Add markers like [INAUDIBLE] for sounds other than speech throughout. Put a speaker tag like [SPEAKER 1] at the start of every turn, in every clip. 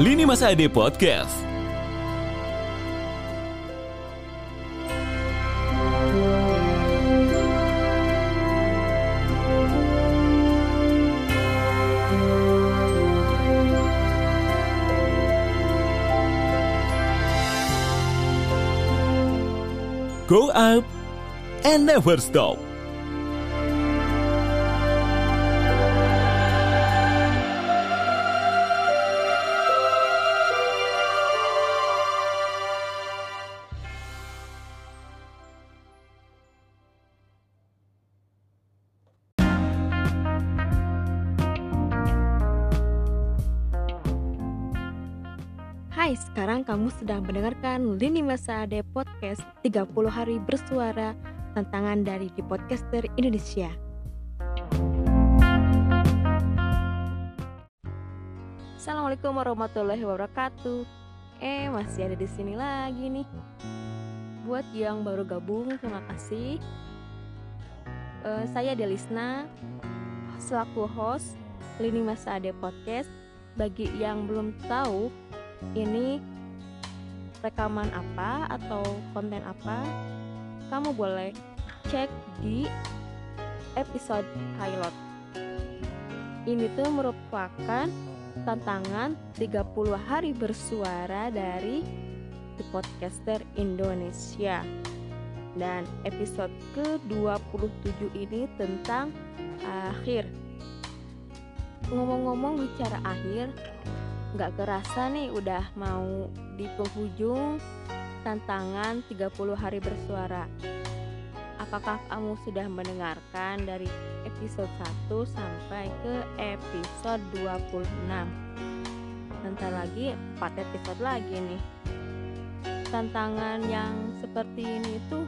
[SPEAKER 1] Lini Masa Ade Podcast. Go up and never stop.
[SPEAKER 2] Hai, sekarang kamu sedang mendengarkan Lini Masa Ade Podcast 30 Hari Bersuara Tantangan dari di Podcaster Indonesia. Assalamualaikum warahmatullahi wabarakatuh. Eh, masih ada di sini lagi nih. Buat yang baru gabung, terima kasih. Eh, Saya Delisna Selaku host Lini Masa Ade Podcast. Bagi yang belum tahu ini rekaman apa atau konten apa? Kamu boleh cek di episode pilot. Ini tuh merupakan tantangan 30 hari bersuara dari The Podcaster Indonesia. Dan episode ke-27 ini tentang akhir. Ngomong-ngomong bicara akhir nggak kerasa nih udah mau di penghujung tantangan 30 hari bersuara. Apakah kamu sudah mendengarkan dari episode 1 sampai ke episode 26? Bentar lagi 4 episode lagi nih. Tantangan yang seperti ini itu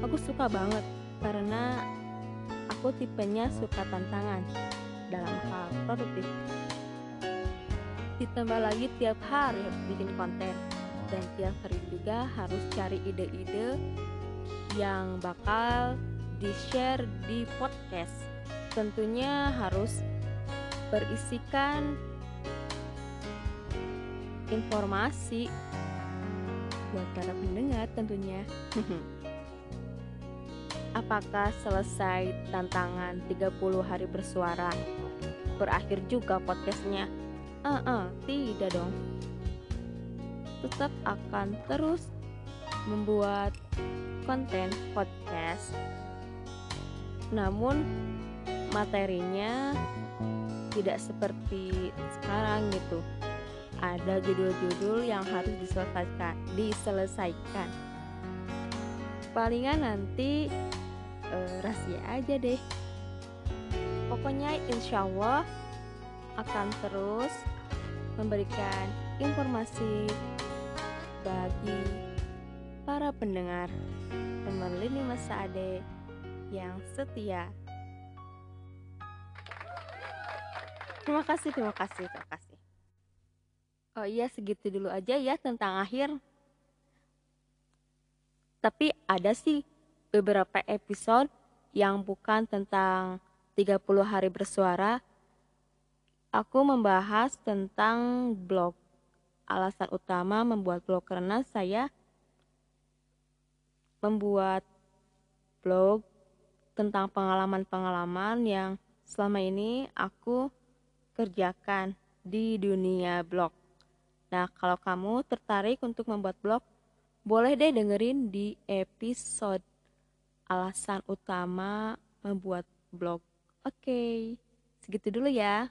[SPEAKER 2] aku suka banget karena aku tipenya suka tantangan ditambah lagi tiap hari harus bikin konten. Dan tiap hari juga harus cari ide-ide yang bakal di-share di podcast. Tentunya harus berisikan informasi buat para pendengar tentunya. [LAUGHS] Apakah selesai tantangan 30 hari bersuara? Berakhir juga podcastnya Uh, tidak dong. Tetap akan terus membuat konten podcast. Namun materinya tidak seperti sekarang gitu. Ada judul-judul yang harus diselesaikan, diselesaikan. Palingan nanti uh, rahasia aja deh. Pokoknya insya Allah akan terus memberikan informasi bagi para pendengar teman Lini Masa Ade yang setia. Terima kasih, terima kasih, terima kasih. Oh iya, segitu dulu aja ya tentang akhir. Tapi ada sih beberapa episode yang bukan tentang 30 hari bersuara, aku membahas tentang blog. Alasan utama membuat blog karena saya membuat blog tentang pengalaman-pengalaman yang selama ini aku kerjakan di dunia blog. Nah, kalau kamu tertarik untuk membuat blog, boleh deh dengerin di episode alasan utama membuat blog. Oke, segitu dulu ya.